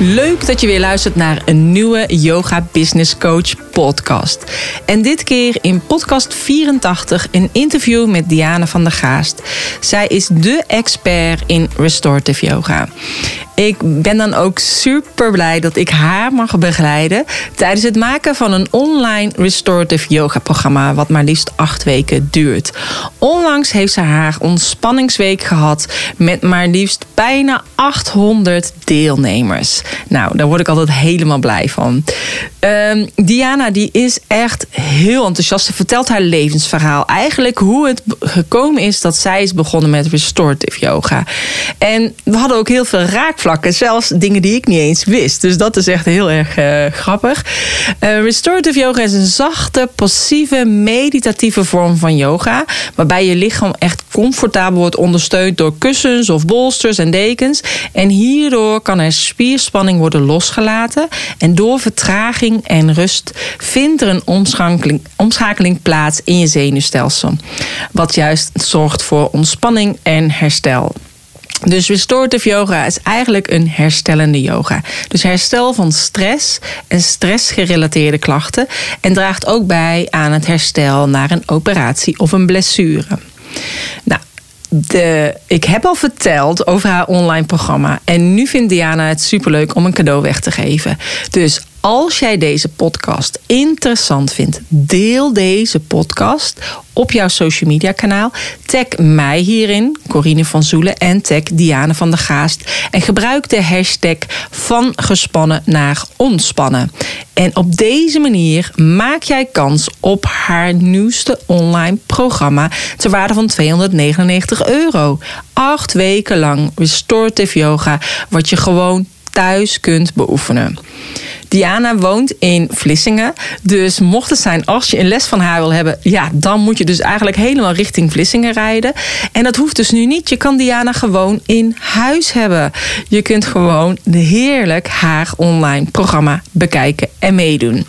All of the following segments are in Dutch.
Leuk dat je weer luistert naar een nieuwe Yoga Business Coach podcast. En dit keer in podcast 84 een interview met Diana van der Gaast. Zij is de expert in restorative yoga. Ik ben dan ook super blij dat ik haar mag begeleiden tijdens het maken van een online restorative yoga programma, wat maar liefst acht weken duurt. Onlangs heeft ze haar ontspanningsweek gehad met maar liefst bijna 800 deelnemers. Nou, daar word ik altijd helemaal blij van. Ehm, Diana die is echt heel enthousiast. Ze vertelt haar levensverhaal. Eigenlijk hoe het gekomen is dat zij is begonnen met restorative yoga. En we hadden ook heel veel raakvlakken. Zelfs dingen die ik niet eens wist. Dus dat is echt heel erg uh, grappig. Uh, restorative yoga is een zachte, passieve, meditatieve vorm van yoga. Waarbij je lichaam echt comfortabel wordt ondersteund door kussens of bolsters en dekens. En hierdoor kan er spierspanning worden losgelaten. En door vertraging en rust vindt er een omschakeling, omschakeling plaats in je zenuwstelsel. Wat juist zorgt voor ontspanning en herstel. Dus restorative yoga is eigenlijk een herstellende yoga. Dus herstel van stress en stressgerelateerde klachten. En draagt ook bij aan het herstel naar een operatie of een blessure. Nou, de, ik heb al verteld over haar online programma. En nu vindt Diana het superleuk om een cadeau weg te geven. Dus als jij deze podcast interessant vindt, deel deze podcast op jouw social media kanaal. Tag mij hierin, Corine van Zoelen, en tag Diane van der Gaast. En gebruik de hashtag van gespannen naar ontspannen. En op deze manier maak jij kans op haar nieuwste online programma ter waarde van 299 euro. Acht weken lang restorative yoga, wat je gewoon thuis kunt beoefenen. Diana woont in Vlissingen. Dus mocht het zijn als je een les van haar wil hebben, ja, dan moet je dus eigenlijk helemaal richting Vlissingen rijden. En dat hoeft dus nu niet. Je kan Diana gewoon in huis hebben. Je kunt gewoon heerlijk haar online programma bekijken en meedoen.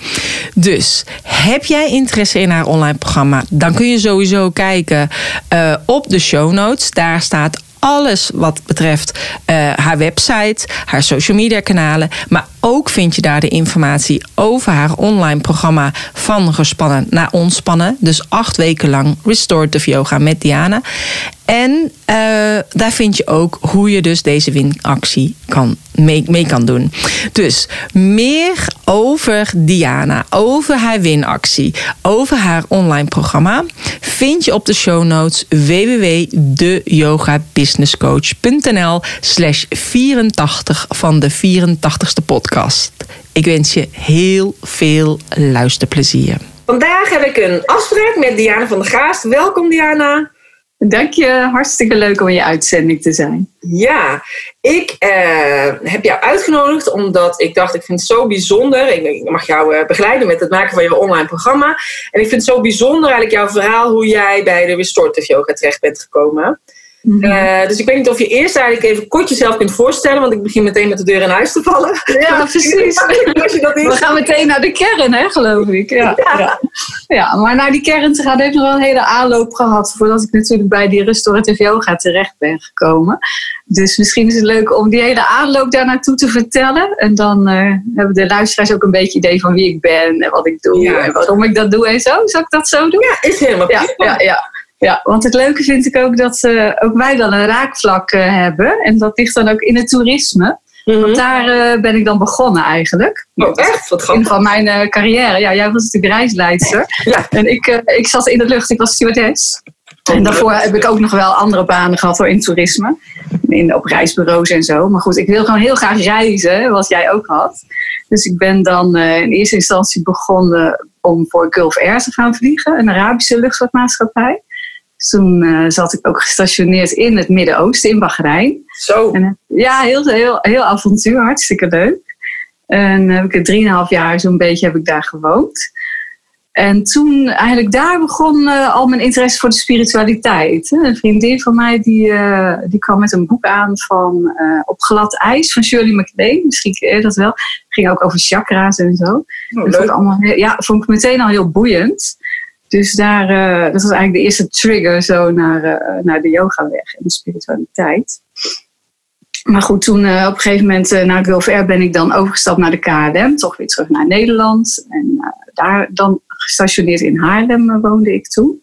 Dus heb jij interesse in haar online programma, dan kun je sowieso kijken uh, op de show notes. Daar staat alles wat betreft uh, haar website, haar social media kanalen. Maar ook vind je daar de informatie over haar online programma van gespannen naar ontspannen. Dus acht weken lang restorative yoga met Diana. En uh, daar vind je ook hoe je dus deze winactie kan, mee, mee kan doen. Dus meer over Diana, over haar winactie, over haar online programma vind je op de show notes www.deyogabusinesscoach.nl slash 84 van de 84ste podcast. Ik wens je heel veel luisterplezier. Vandaag heb ik een afspraak met Diana van der Gaast. Welkom Diana. Dank je, hartstikke leuk om in je uitzending te zijn. Ja, ik uh, heb jou uitgenodigd omdat ik dacht, ik vind het zo bijzonder. Ik, mag jou uh, begeleiden met het maken van je online programma. En ik vind het zo bijzonder eigenlijk jouw verhaal hoe jij bij de restorative yoga terecht bent gekomen. Mhm. Eh, dus ik weet niet of je eerst eigenlijk even kort jezelf kunt voorstellen, want ik begin meteen met de deur in huis te vallen. Ja, precies. We gaan meteen naar de kern, hè, geloof ik. Ja, ja. ja. maar naar die kern te gaan heeft nog wel een hele aanloop gehad voordat ik natuurlijk bij die restorative yoga terecht ben gekomen. Dus misschien is het leuk om die hele aanloop daar naartoe te vertellen. En dan uh, hebben de luisteraars ook een beetje idee van wie ik ben en wat ik doe en waarom ik dat doe en zo. Zal ik dat zo doen? Ja, is helemaal ja, ja, ja. Ja, want het leuke vind ik ook dat uh, ook wij dan een raakvlak uh, hebben. En dat ligt dan ook in het toerisme. Mm-hmm. Want daar uh, ben ik dan begonnen eigenlijk. Oh, echt? Wat grappig. Van mijn carrière. Ja, jij was natuurlijk reisleidster. Ja. En ik, ik zat in de lucht. Ik was stewardess. En daarvoor heb ik ook nog wel andere banen gehad hoor, in toerisme. In, op reisbureaus en zo. Maar goed, ik wil gewoon heel graag reizen, wat jij ook had. Dus ik ben dan in eerste instantie begonnen om voor Gulf Air te gaan vliegen. Een Arabische luchtvaartmaatschappij. Toen uh, zat ik ook gestationeerd in het Midden-Oosten, in Bahrein. Zo. En, ja, heel, heel, heel avontuur, hartstikke leuk. En heb ik drieënhalf jaar zo'n beetje heb ik daar gewoond. En toen eigenlijk daar begon uh, al mijn interesse voor de spiritualiteit. Een vriendin van mij die, uh, die kwam met een boek aan van uh, Op glad ijs van Shirley MacLaine. Misschien ken je dat wel. Het ging ook over chakra's en zo. Oh, dat vond allemaal, ja, vond ik meteen al heel boeiend. Dus daar, dat was eigenlijk de eerste trigger zo naar, naar de yogaweg en de spiritualiteit. Maar goed, toen uh, op een gegeven moment uh, na Gulf Air ben ik dan overgestapt naar de KLM. Toch weer terug naar Nederland. En daar dan gestationeerd in Haarlem woonde ik toen.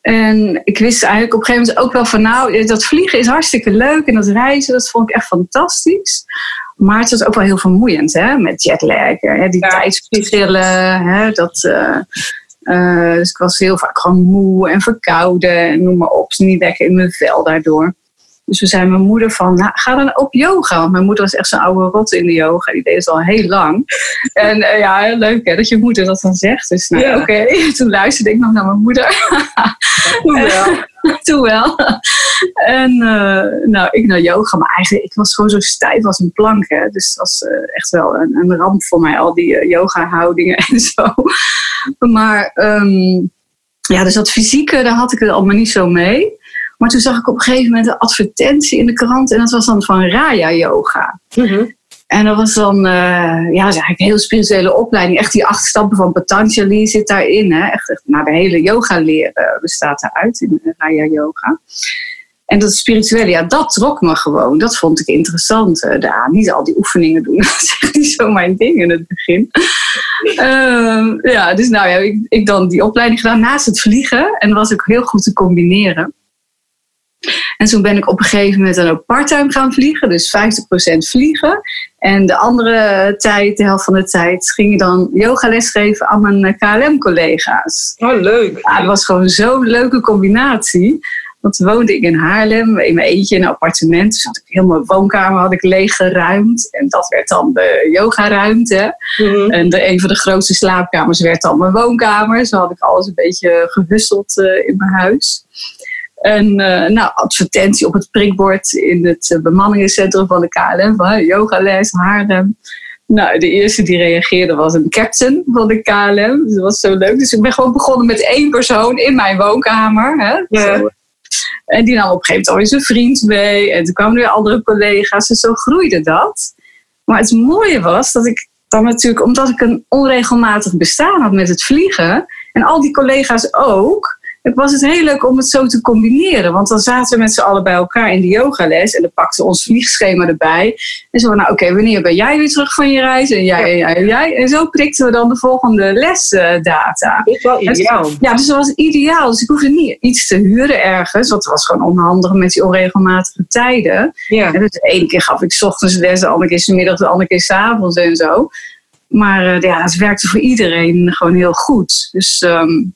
En ik wist eigenlijk op een gegeven moment ook wel van nou, dat vliegen is hartstikke leuk. En dat reizen, dat vond ik echt fantastisch. Maar het was ook wel heel vermoeiend, hè, met jetlag. Hè, die ja. tijdsverschillen, hè, dat... dus ik was heel vaak gewoon moe en verkouden en noem maar op. Niet lekker in mijn vel daardoor. Dus we zijn mijn moeder van, nou, ga dan op yoga. Want mijn moeder was echt zo'n oude rot in de yoga. Die deed het al heel lang. En uh, ja, leuk hè, dat je moeder dat dan zegt. Dus nou, ja. oké. Toen luisterde ik nog naar mijn moeder. Toen wel. Toen wel. En uh, nou, ik naar yoga. Maar eigenlijk, ik was gewoon zo stijf als een plank. Hè. Dus het was uh, echt wel een, een, ramp voor mij. Al die yoga houdingen en zo. Maar um, ja, dus dat fysieke, daar had ik het allemaal niet zo mee. Maar toen zag ik op een gegeven moment een advertentie in de krant. En dat was dan van Raya Yoga. Mm En dat was dan, uh, ja, dat eigenlijk een heel spirituele opleiding. Echt die acht stappen van Patanjali zit daarin. Hè? Echt, echt nou, de hele yoga leren bestaat eruit in Raya Yoga. En dat spirituele, ja, dat trok me gewoon. Dat vond ik interessant. Uh, daar, niet al die oefeningen doen. Dat is echt niet zo mijn ding in het begin. Uh, ja, dus nou ja, ik, ik dan die opleiding gedaan naast het vliegen. En dat was ook heel goed te combineren. En toen ben ik op een gegeven moment dan ook parttime gaan vliegen, dus 50% vliegen. En de andere tijd, de helft van de tijd, ging ik dan yogales geven aan mijn KLM-collega's. Oh, leuk. Ja, het was gewoon zo'n leuke combinatie. Want toen woonde ik in Haarlem, in mijn eentje in een appartement. Dus had ik heel mijn woonkamer had ik leeggeruimd. En dat werd dan de yogaruimte. Mm En de, een van de grootste slaapkamers werd dan mijn woonkamer. Zo had ik alles een beetje gehusteld uh, in mijn huis. En uh, nou, advertentie op het prikbord in het uh, bemanningscentrum van de KLM. Van, yogales, Haarlem. Nou, de eerste die reageerde was een captain van de KLM. Dus dat was zo leuk. Dus ik ben gewoon begonnen met één persoon in mijn woonkamer. Hè? Ja. En die nam op een gegeven moment alweer zijn vriend mee. En toen kwamen weer andere collega's. Dus zo groeide dat. Maar het mooie was dat ik dan natuurlijk, omdat ik een onregelmatig bestaan had met het vliegen. En al die collega's ook het was het heel leuk om het zo te combineren. Want dan zaten we met z'n allen bij elkaar in de yogales. En dan pakten we ons vliegschema erbij. En zo van, nou oké, wanneer ben jij weer terug van je reis? En jij, en jij, en jij. En zo prikten we dan de volgende lesdata. Dat is wel ideaal. Ja, dus dat was ideaal. Dus ik hoefde niet iets te huren ergens. Want het was gewoon onhandig met die onregelmatige tijden. Ja. En dus de ene keer gaf ik s ochtends les, de andere keer s middag, de andere keer s avonds en zo. Maar uh, ja, het werkte voor iedereen gewoon heel goed. Dus... Um,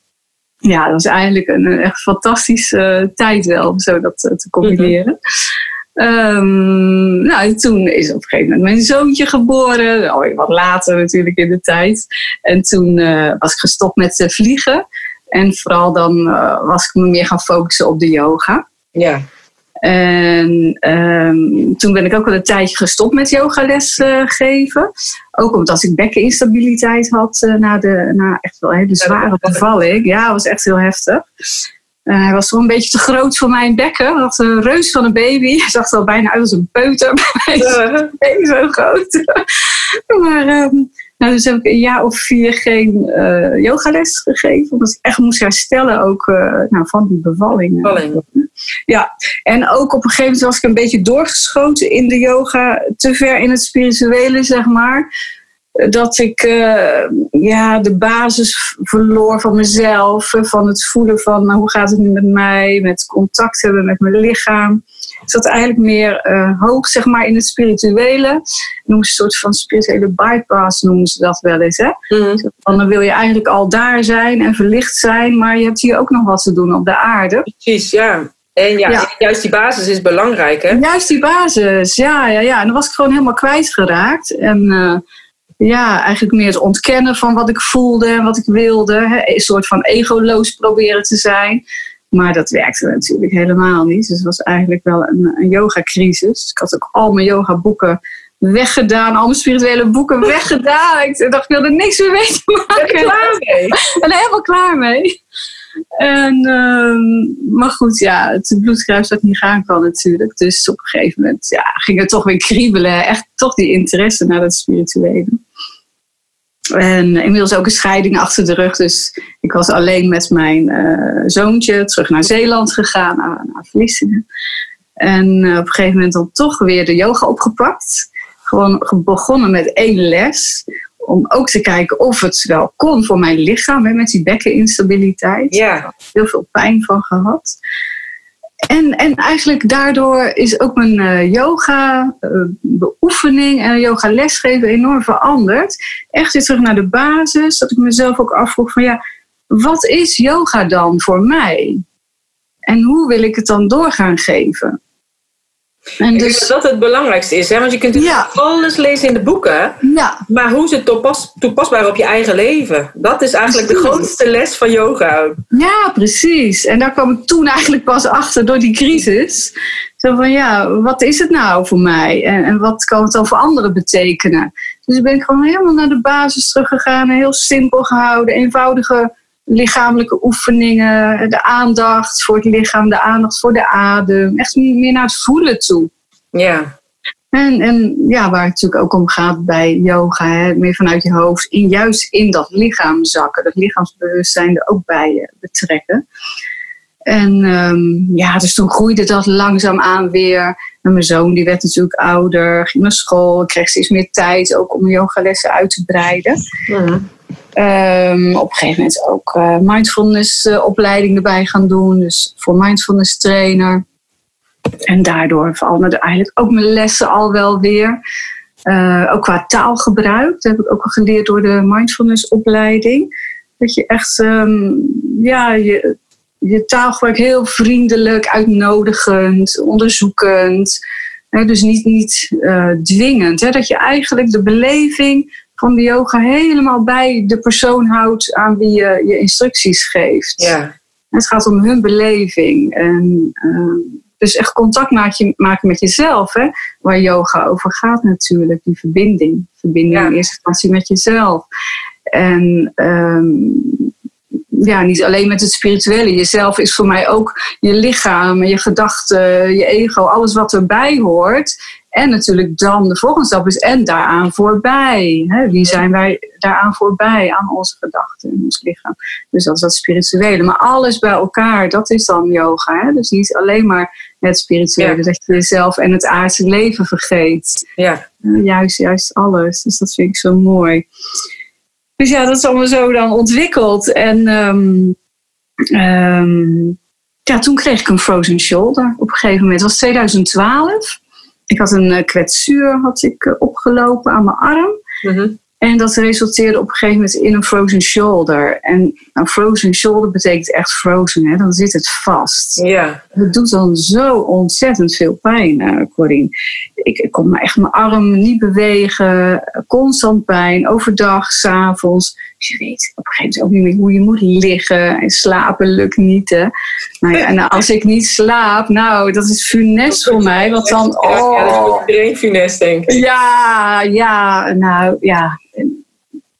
ja, dat was eigenlijk een, echt fantastische uh, tijd wel om zo dat uh, te combineren. um, nou, toen is op een gegeven moment mijn zoontje geboren. Alweer wat later natuurlijk in de tijd. En toen uh, was ik gestopt met vliegen. En vooral dan was ik me meer gaan focussen op de yoga. Ja. En um, toen ben ik ook wel een tijdje gestopt met yogales uh, geven. Ook omdat ik bekkeninstabiliteit had uh, na, de, na echt wel een hele zware bevalling. Ja, dat was echt heel heftig. Uh, hij was toch een beetje te groot voor mijn bekken. Hij had een reus van een baby. Hij zag er al bijna uit als een peuter. Maar hij is zo groot. maar um, nou, dus heb ik een jaar of vier geen uh, yogales gegeven. Omdat ik echt moest herstellen ook uh, nou, van die bevalling. bevalling. Ja, en ook op een gegeven moment was ik een beetje doorgeschoten in de yoga. Te ver in het spirituele, zeg maar. Dat ik uh, ja, de basis verloor van mezelf. Van het voelen van nou, hoe gaat het nu met mij. Met contact hebben met mijn lichaam. Ik zat eigenlijk meer uh, hoog zeg maar, in het spirituele. Noemen ze een soort van spirituele bypass, noemen ze dat wel eens. Hè? Mm. Dan wil je eigenlijk al daar zijn en verlicht zijn, maar je hebt hier ook nog wat te doen op de aarde. Precies, ja. En ja, ja, juist die basis is belangrijk, hè? Juist die basis, ja, ja, ja. En dan was ik gewoon helemaal kwijtgeraakt. En uh, ja, eigenlijk meer het ontkennen van wat ik voelde en wat ik wilde. Hè? Een soort van egoloos proberen te zijn. Maar dat werkte natuurlijk helemaal niet. Dus het was eigenlijk wel een, een yoga-crisis. Ik had ook al mijn yoga-boeken weggedaan. Al mijn spirituele boeken weggedaan. Ik dacht, ik wilde niks meer weten maken. Ben klaar mee? En helemaal klaar mee. En, ehm, maar goed, ja, het bloedkruis dat niet gaan kan natuurlijk. Dus op een gegeven moment ja, ging het toch weer kriebelen. Echt toch die interesse naar het spirituele. En inmiddels ook een scheiding achter de rug. Dus ik was alleen met mijn eh, zoontje terug naar Zeeland gegaan, naar, naar Vlissingen. En eh, op een gegeven moment dan toch weer de yoga opgepakt. Gewoon begonnen met één les. Om ook te kijken of het wel kon voor mijn lichaam. Hè, met die bekkeninstabiliteit. Ja. Heel veel pijn van gehad. En, en eigenlijk daardoor is ook mijn uh, yoga uh, beoefening en yoga lesgeven enorm veranderd. Echt weer terug naar de basis. Dat ik mezelf ook afvroeg van ja, wat is yoga dan voor mij? En hoe wil ik het dan doorgaan geven? En ik dus, denk dat dat het belangrijkste is. Hè? Want je kunt ja. alles lezen in de boeken. Ja. Maar hoe is het toepas, toepasbaar op je eigen leven? Dat is eigenlijk precies. de grootste les van yoga. Ja, precies. En daar kwam ik toen eigenlijk pas achter door die crisis. Zo van ja, wat is het nou voor mij? En, en wat kan het dan voor anderen betekenen? Dus ben ik gewoon helemaal naar de basis teruggegaan. Heel simpel gehouden. Eenvoudige lichamelijke oefeningen, de aandacht voor het lichaam, de aandacht voor de adem. Echt meer naar het voelen toe. Ja. En, en ja, waar het natuurlijk ook om gaat bij yoga, hè, meer vanuit je hoofd, in, juist in dat lichaam zakken, dat lichaamsbewustzijn er ook bij betrekken. En um, ja, dus toen groeide dat langzaam aan weer. En mijn zoon die werd natuurlijk ouder, ging naar school, kreeg steeds meer tijd ook om yogalessen uit te breiden. Mm. Um, op een gegeven moment ook uh, mindfulness uh, opleiding erbij gaan doen. Dus voor mindfulness trainer. En daardoor veranderden eigenlijk ook mijn lessen al wel weer. Uh, ook qua taalgebruik. Dat heb ik ook al geleerd door de mindfulness opleiding. Dat je echt um, ja, je, je taalgebruik heel vriendelijk, uitnodigend, onderzoekend. Hè, dus niet, niet dwingend. Hè, dat je eigenlijk de beleving van de yoga helemaal bij de persoon houdt aan wie je je instructies geeft. Ja. Het gaat om hun beleving. En, uh, dus echt contact maken, maken met jezelf, hè, waar yoga over gaat natuurlijk, die verbinding. Verbinding ja. in eerste instantie met jezelf. En um, ja, niet alleen met het spirituele. Jezelf is voor mij ook je lichaam, je gedachten, je ego, alles wat erbij hoort. En natuurlijk dan de volgende stap is en daaraan voorbij. Hè? Wie zijn wij daaraan voorbij, aan onze gedachten en ons lichaam. Dus dat is dat spirituele. Maar alles bij elkaar, dat is dan yoga. Hè? Dus niet alleen maar het spirituele, ja. dat je jezelf en het aardse leven vergeet. Ja. Uh, juist, juist alles. Dus dat vind ik zo mooi. Dus ja, dat is allemaal zo dan ontwikkeld. En um, um, ja, toen kreeg ik een frozen shoulder op een gegeven moment. Het was 2012. Ik had een kwetsuur had ik opgelopen aan mijn arm. Mm-hmm. En dat resulteerde op een gegeven moment in een frozen shoulder. En een frozen shoulder betekent echt frozen, hè? dan zit het vast. Ja. Het doet dan zo ontzettend veel pijn, uh, Corine. Ik, ik kon echt mijn arm niet bewegen, constant pijn, overdag, s'avonds. Dus je weet op een gegeven moment ook niet meer hoe je moet liggen. En slapen lukt niet. Hè? Nou ja, en als ik niet slaap, nou, dat is funest voor mij. Want dan, oh. Ja, dat is voor iedereen funest, denk ik. Ja, ja, nou ja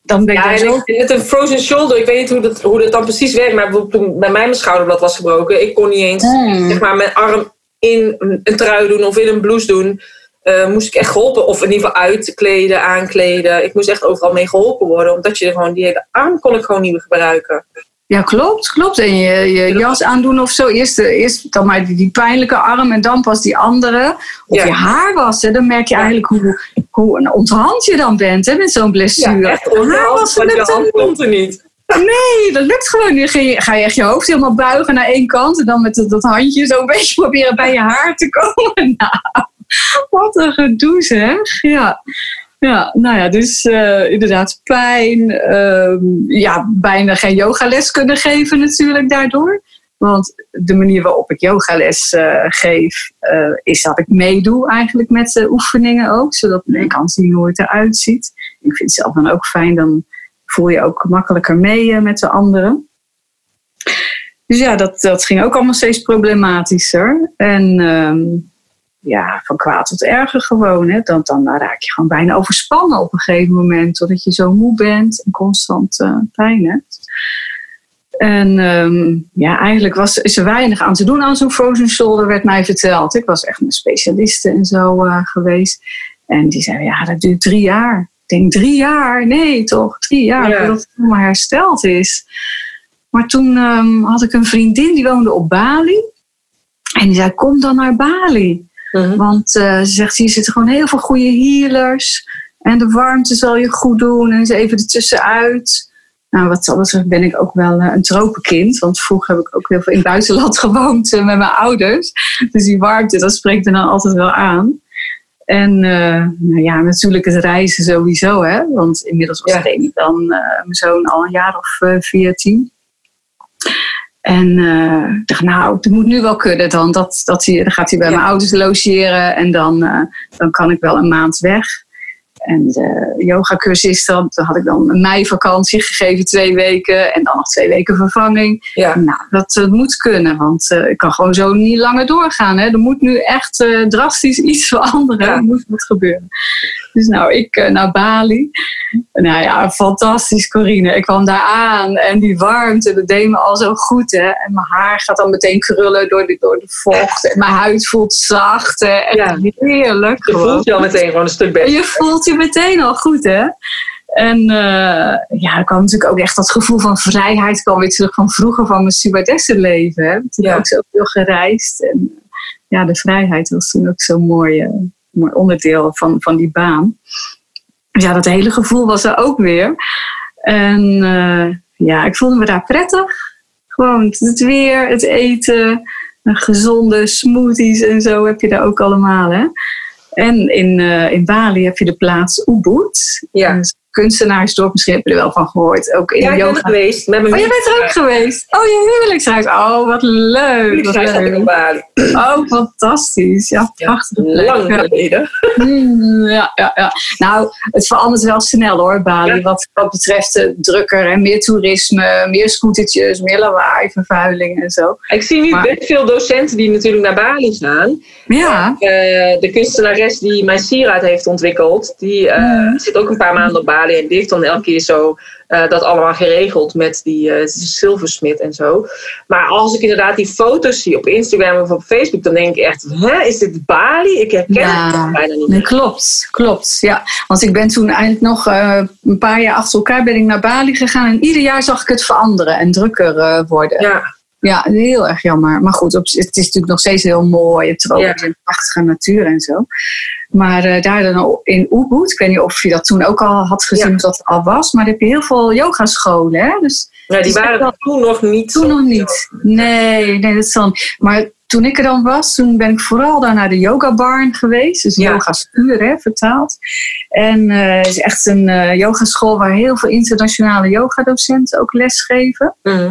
dan ben ik ja, zo... Met een frozen shoulder, ik weet niet hoe dat, hoe dat dan precies werkt, maar toen bij mij mijn schouderblad was gebroken, ik kon niet eens Hmm. zeg maar, mijn arm in een trui doen of in een blouse doen. Uh, moest ik echt geholpen, of in ieder geval uitkleden, aankleden. Ik moest echt overal mee geholpen worden, omdat je gewoon die hele arm kon ik gewoon niet meer gebruiken. Ja, klopt, klopt. En je, je jas aandoen of zo. Eerst, eerst dan maar die, die pijnlijke arm en dan pas die andere. Of Ja. je haar wassen, dan merk je Ja. eigenlijk hoe, hoe onthand je dan bent hè, met zo'n blessure. Ja, echt haar wassen lukt dan komt er niet. Nee, dat lukt gewoon niet. Ga je, ga je echt je hoofd helemaal buigen naar één kant. En dan met dat, dat handje zo een beetje proberen bij je haar te komen. Nou, wat een gedoe zeg. Ja. Ja, nou ja, dus eh, inderdaad pijn. ehm, ja, bijna geen yogales kunnen geven natuurlijk daardoor. Want de manier waarop ik yogales eh geef, eh, is dat ik meedoe eigenlijk met de oefeningen ook. Zodat ik kan zien hoe het eruit ziet. Ik vind het zelf dan ook fijn, dan voel je ook makkelijker mee met de anderen. Dus ja, dat, dat ging ook allemaal steeds problematischer. En ehm, ja, van kwaad tot erger gewoon. Hè. Dan, dan raak je gewoon bijna overspannen op een gegeven moment. Totdat je zo moe bent en constant uh, pijn hebt. En ehm, ja, eigenlijk was, is er weinig aan te doen aan zo'n frozen shoulder, werd mij verteld. Ik was echt een specialiste en zo uh, geweest. En die zei, ja, dat duurt drie jaar. Ik denk, drie jaar? Nee, toch? Drie jaar, ja. voordat het helemaal hersteld is. Maar toen um, had ik een vriendin, die woonde op Bali. En die zei, kom dan naar Bali. Uh-huh. Want uh, ze zegt, hier zitten gewoon heel veel goede healers. En de warmte zal je goed doen. En ze even ertussenuit. Nou, wat dat betreft ben ik ook wel een tropenkind. Want vroeger heb ik ook heel veel in het buitenland gewoond met mijn ouders. Dus die warmte, dat spreekt er dan altijd wel aan. En uh, nou ja, natuurlijk het reizen sowieso. Hè? Want inmiddels was ja. ik dan uh, mijn zoon al een jaar of veertien. En uh, ik dacht, nou, het moet nu wel kunnen dan. Dat, dat hij, dan gaat hij bij ja. mijn ouders logeren en dan, dan kan ik wel een maand weg. En de yogacursus, dan had ik dan een meivakantie gegeven, twee weken. En dan nog twee weken vervanging. Ja. Nou, dat, dat moet kunnen, want uh, ik kan gewoon zo niet langer doorgaan. Hè. Er moet nu echt uh, drastisch iets veranderen. Ja. Er moet wat gebeuren. Dus nou, ik uh, naar Bali. Nou ja, fantastisch, Corine. Ik kwam daar aan en die warmte, dat deed me al zo goed. Hè. En mijn haar gaat dan meteen krullen door de, door de vocht. En mijn huid voelt zacht. Hè. En Ja. heerlijk. Je voelt je al meteen gewoon een stuk beter. Je voelt je meteen al goed, hè? En uh, ja, er kwam natuurlijk ook echt dat gevoel van vrijheid kwam weer terug van vroeger van mijn stewardessenleven. Hè? Toen Ja. ook zoveel gereisd. En ja, de vrijheid was toen ook zo'n mooi, eh, mooi onderdeel van, van die baan. Dus ja, dat hele gevoel was er ook weer. En eh, ja, ik voelde me daar prettig. Gewoon het weer, het eten, gezonde smoothies en zo heb je daar ook allemaal, hè? En in, uh, in Bali heb je de plaats Ubud. Ja. Kunstenaarsdorp, misschien heb je er wel van gehoord. Ook in Ja, ik ben er yoga. geweest met mijn Oh, je bent er ook geweest? Oh, je huwelijkshuis. Oh, wat leuk. Wat leuk. Bali. Oh, fantastisch. Ja, prachtig. Lang Ja. geleden. Mm, ja, ja, ja. Nou, het verandert wel snel hoor, Bali. Ja. Wat, wat betreft de drukker en meer toerisme, meer scootertjes, meer lawaai, vervuiling en zo. Ik zie nu Maar- best veel docenten die natuurlijk naar Bali gaan. Ja, Eh, de kunstenares die mijn sieraad heeft ontwikkeld, die eh, Mhm. zit ook een paar maanden op Bali en die heeft dan elke keer zo eh, dat allemaal geregeld met die eh zilversmid en zo. Maar als ik inderdaad die foto's zie op Instagram of op Facebook, dan denk ik echt, hè, is dit Bali? Ik herken Ja. het bijna niet meer. klopt, klopt. Ja. Want ik ben toen eigenlijk nog eh, een paar jaar achter elkaar ben ik naar Bali gegaan. En ieder jaar zag ik het veranderen en drukker worden. Ja. Ja, heel erg jammer. Maar goed, op, het is natuurlijk nog steeds heel mooi. Tropisch Ja. en prachtige natuur en zo. Maar eh, daar dan in Ubud, ik weet niet of je dat toen ook al had gezien Ja. of dat al was. Maar daar heb je heel veel yogascholen. Hè? Dus ja die waren wel- toen nog niet. toen nog niet. Nee, nee, dat is dan. Maar toen ik er dan was, toen ben ik vooral daar naar de yoga barn geweest. Dus Ja. yoga hè, vertaald. En eh, het is echt een eh yogaschool waar heel veel internationale yogadocenten ook lesgeven. Mhm.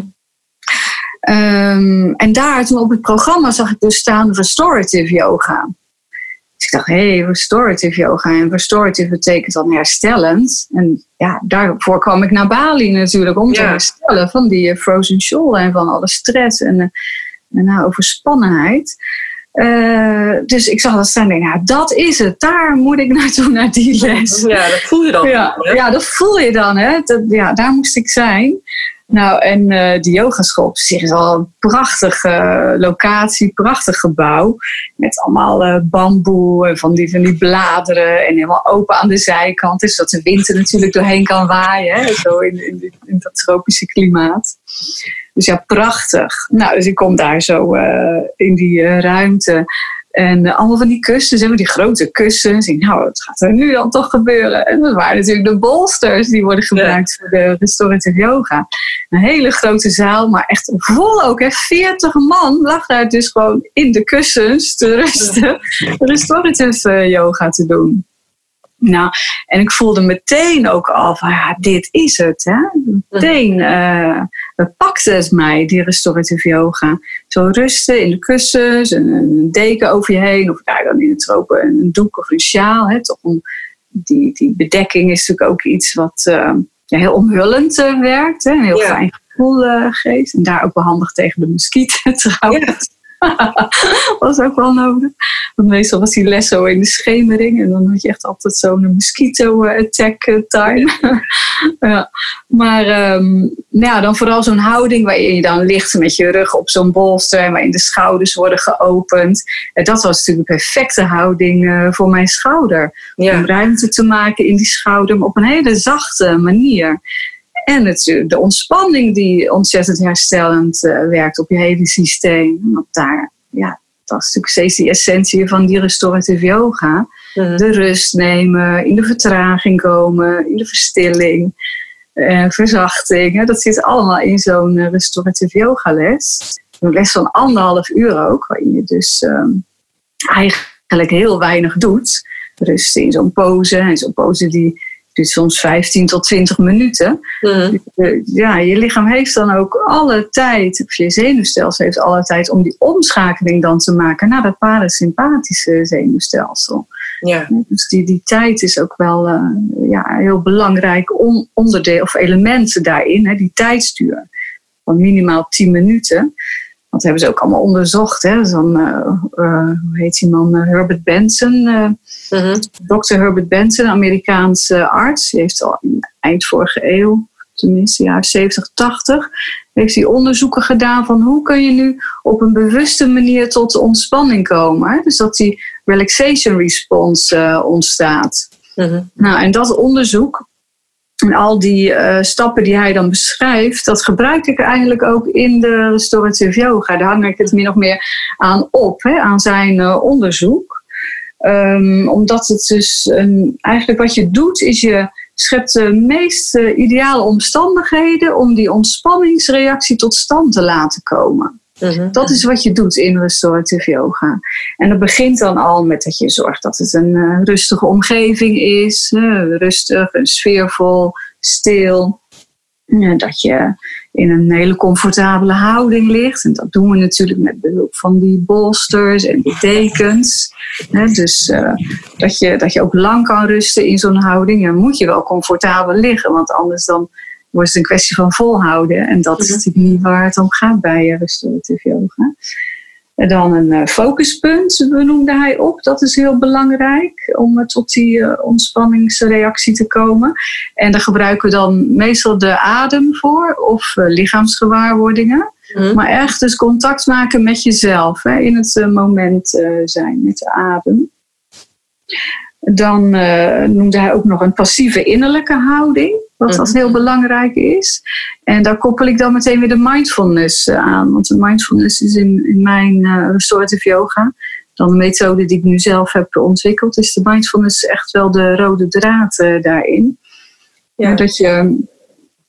Ehm, en daar, toen op het programma, zag ik dus staan restorative yoga. Dus ik dacht, hé, hey, restorative yoga. En restorative betekent dan herstellend. En ja, daarvoor kwam ik naar Bali natuurlijk om te Ja. herstellen van die eh, frozen shoulder en van alle stress en, en nou, overspannenheid. Dus ik zag dat staan en denk, ja, dat is het. Daar moet ik naartoe, naar die les. Ja, dat voel je dan. Ja, ja, dat voel je dan. Hè? Dat, ja, daar moest ik zijn. Nou, en eh die yogaschool op zich is al een prachtige eh, locatie, prachtig gebouw. Met allemaal eh, bamboe en van die, van die bladeren en helemaal open aan de zijkant. Dus dat de wind er natuurlijk doorheen kan waaien. Hè? Zo in, in, dat tropische klimaat. Dus ja, prachtig. Nou, dus ik kom daar zo in die ruimte. En eh, allemaal van die kussens, hè, die grote kussens. Denk, nou, wat gaat er nu dan toch gebeuren? En dat waren natuurlijk de bolsters die worden gebruikt voor de restorative yoga. Een hele grote zaal, maar echt vol ook. Hè. 40 man lag daar dus gewoon in de kussens te rusten. Restorative eh, yoga te doen. Nou, en ik voelde meteen ook al van, ja, dit is het. Hè? Meteen uh, pakte het mij, die restorative yoga. Zo rusten in de kussens, en een deken over je heen. Of daar dan in het tropen een doek of een sjaal. Hè? Toch om, die, die bedekking is natuurlijk ook iets wat uh, ja, heel omhullend werkt. Hè? Een heel Ja. fijn gevoel uh, geeft. En daar ook wel handig tegen de muskieten trouwens. was ook wel nodig. Want meestal was die les zo in de schemering. En dan had je echt altijd zo'n mosquito-attack eh, time. ja. Maar um, ja, dan vooral zo'n houding waarin je dan ligt met je rug op zo'n bolster. En waarin de schouders worden geopend. En dat was natuurlijk een perfecte houding uh, voor mijn schouder. Om ruimte te maken in die schouder, maar op een hele zachte manier. En natuurlijk de ontspanning die ontzettend herstellend uh, werkt op je hele systeem. Want daar, ja, dat is natuurlijk steeds die essentie van die restorative yoga. Mhm. De rust nemen, in de vertraging komen, in de verstilling, uh, verzachting. Hè, dat zit allemaal in zo'n uh, restorative yoga les. Een les van anderhalf uur ook, waarin je dus uh, eigenlijk heel weinig doet. Rusten in zo'n pose. En zo'n pose die duurt soms 15 tot 20 minuten. Mhm. Ja, je lichaam heeft dan ook alle tijd, of je zenuwstelsel heeft alle tijd om die omschakeling dan te maken naar dat parasympathische zenuwstelsel. Ja. Dus die, die tijd is ook wel uh, ja, een heel belangrijk onderdeel of element daarin, hè, die tijdstuur van minimaal 10 minuten. Dat hebben ze ook allemaal onderzocht. Hè. Dan, uh, uh, hoe heet die man? Herbert Benson. Mm Dr. Herbert Benson, Amerikaanse arts. Die heeft al eind vorige eeuw, tenminste jaar 70, 80, heeft hij onderzoeken gedaan van hoe kun je nu op een bewuste manier tot ontspanning komen. Hè? Dus dat die relaxation response ontstaat. Mhm. Nou, en dat onderzoek en al die uh, stappen die hij dan beschrijft, dat gebruik ik eigenlijk ook in de restorative yoga. Daar hang ik het min of meer aan op, hè, aan zijn uh, onderzoek. Um, omdat het dus eigenlijk wat je doet, is je schept de meest uh, ideale omstandigheden om die ontspanningsreactie tot stand te laten komen. Mhm. Dat is wat je doet in restorative yoga. En dat begint dan al met dat je zorgt dat het een uh, rustige omgeving is. Uh, rustig en sfeervol, stil. dat je in een hele comfortabele houding ligt. En dat doen we natuurlijk met behulp van die bolsters en die dekens. dus uh, dat, je, dat je ook lang kan rusten in zo'n houding. Dan moet je wel comfortabel liggen, want anders dan wordt het een kwestie van volhouden. En dat is mhm. natuurlijk niet waar het om gaat bij uh, restorative yoga. En dan een uh, focuspunt benoemde hij op. Dat is heel belangrijk om uh, tot die ontspanningsreactie te komen. En daar gebruiken we dan meestal de adem voor of lichaamsgewaarwordingen. Mhm. Maar echt dus contact maken met jezelf. Hè, in het moment zijn met de adem. Dan noemde hij ook nog een passieve innerlijke houding. Wat mm heel belangrijk is. En daar koppel ik dan meteen weer de mindfulness eh, aan. Want de mindfulness is in, in mijn uh, restorative yoga, dan de methode die ik nu zelf heb ontwikkeld, is de mindfulness echt wel de rode draad uh, daarin. Ja. Dat je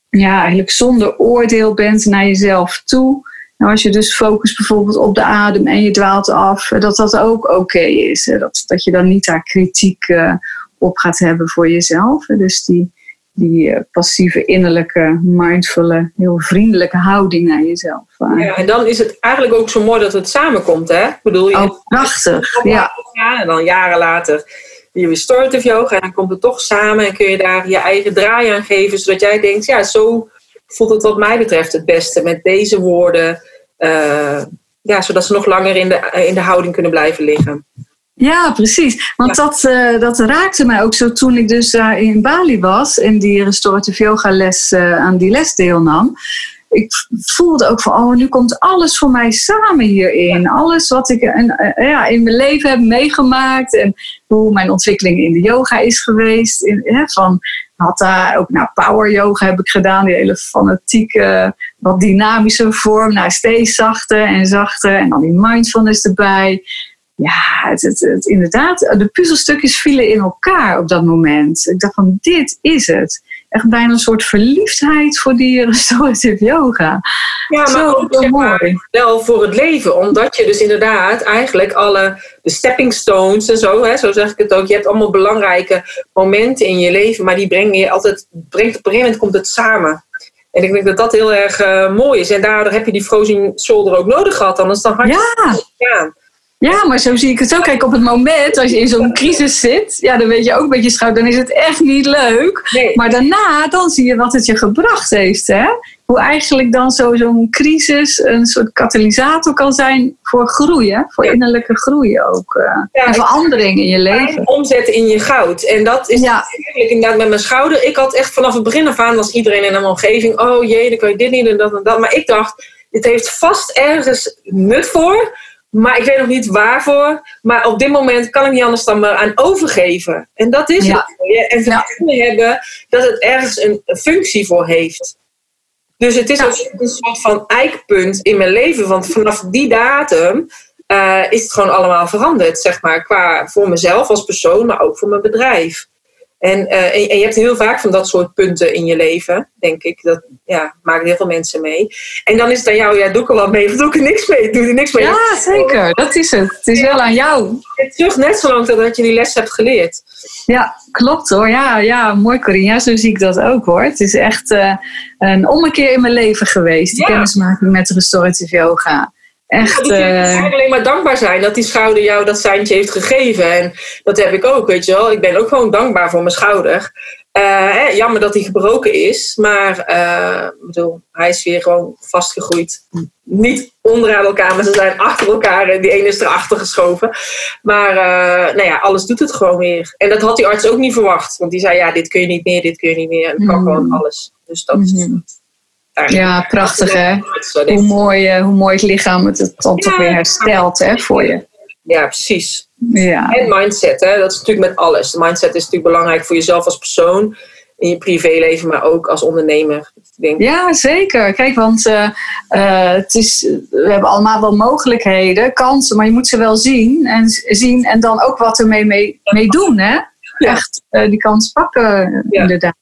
ja, eigenlijk zonder oordeel bent naar jezelf toe. Nou, als je dus focust bijvoorbeeld op de adem en je dwaalt af, dat dat ook oké is. Dat, dat je dan niet daar kritiek op gaat hebben voor jezelf. Dus die, die eh, passieve, innerlijke, mindful, heel vriendelijke houding naar jezelf. Ja, en dan is het eigenlijk ook zo mooi dat het samenkomt, hè? Ik bedoel, je oh, prachtig, ja. En dan jaren later je restorative yoga en dan komt het toch samen en kun je daar je eigen draai aan geven, zodat jij denkt, ja, zo voelt het wat mij betreft het beste met deze woorden. Uh, ja, zodat ze nog langer in de, in de houding kunnen blijven liggen. Ja, precies. Want dat, uh, dat raakte mij ook zo toen ik dus daar in Bali was en die restorative yoga les uh, aan die les deelnam. Ik voelde ook van, oh, nu komt alles voor mij samen hierin. Alles wat ik en, uh, ja, in mijn leven heb meegemaakt en hoe mijn ontwikkeling in de yoga is geweest. In, hè, van had daar ook nou, power yoga heb ik gedaan, die hele fanatieke, wat dynamische vorm. Nou, steeds zachter en zachter en dan die mindfulness erbij ja, het, het, het, inderdaad, de puzzelstukjes vielen in elkaar op dat moment. Ik dacht van, dit is het. Echt bijna een soort verliefdheid voor die restorative yoga. Ja, maar Zo, ook mooi. wel voor het leven. Omdat je dus inderdaad eigenlijk alle de stepping stones en zo, hè, zo zeg ik het ook. Je hebt allemaal belangrijke momenten in je leven, maar die breng je altijd, brengt, op een gegeven moment komt het samen. En ik denk dat dat heel erg uh, mooi is. En daardoor heb je die frozen shoulder ook nodig gehad. Anders dan had je ja. Ja, maar zo zie ik het ook. Kijk, op het moment als je in zo'n crisis zit, ja, dan weet je ook met je schouder, dan is het echt niet leuk. Nee. Maar daarna, dan zie je wat het je gebracht heeft. Hè? Hoe eigenlijk dan zo- zo'n crisis een soort katalysator kan zijn voor groeien, voor innerlijke groei ook. eh, Ja, en verandering in je leven. Omzetten in je goud. En dat is Ja. eigenlijk inderdaad met mijn schouder. Ik had echt vanaf het begin af aan, was iedereen in mijn omgeving, oh jee, dan kan je dit niet en dat en dat. Maar ik dacht, dit heeft vast ergens nut voor. Maar ik weet nog niet waarvoor. Maar op dit moment kan ik niet anders dan me aan overgeven. En dat is Ja. het. En Ja. vertrouwen hebben dat het ergens een, functie voor heeft. Dus het is Ja. een soort van eikpunt in mijn leven. Want vanaf die datum eh, is het gewoon allemaal veranderd. Zeg maar, qua voor mezelf als persoon, maar ook voor mijn bedrijf. En, eh, en, je hebt heel vaak van dat soort punten in je leven, denk ik. Dat ja, maken heel veel mensen mee. En dan is het aan jou, ja, doe ik er wat mee of doe ik er niks mee? Doe er niks mee. Ja, zeker. Dat is het. Het is wel aan jou. Je terug net zo lang dat je die les hebt geleerd. Ja, klopt hoor. Ja, ja mooi Corinne. Ja, zo zie ik dat ook hoor. Het is echt eh, een ommekeer in mijn leven geweest. Die Ja. kennismaking met restorative yoga. Echt. Dus je eh, moet alleen maar dankbaar zijn dat die schouder jou dat seintje heeft gegeven. En dat heb ik ook, weet je wel. Ik ben ook gewoon dankbaar voor mijn schouder. Eh, hè, jammer dat hij gebroken is, maar eh, bedoel, hij is weer gewoon vastgegroeid. Niet onderaan elkaar, maar ze zijn achter elkaar en die ene is erachter geschoven. Maar nou ja, alles doet het gewoon weer. En dat had die arts ook niet verwacht, want die zei: ja, dit kun je niet meer, dit kun je niet meer. En het kan Mhm. gewoon alles. Dus dat is. Eigenlijk- ja, prachtig hè. Hoe mooi, eh, hoe mooi het lichaam het dan toch weer herstelt hè, voor je. Ja, precies. Ja. En mindset, hè? dat is natuurlijk met alles. De mindset is natuurlijk belangrijk voor jezelf als persoon, in je privéleven, maar ook als ondernemer. Ik denk, Ja, zeker. Kijk, want eh, eh, het is, we hebben allemaal wel mogelijkheden, kansen, maar je moet ze wel zien en, zien en dan ook wat ermee mee, mee doen. Hè? Echt die kans pakken, Ja. inderdaad.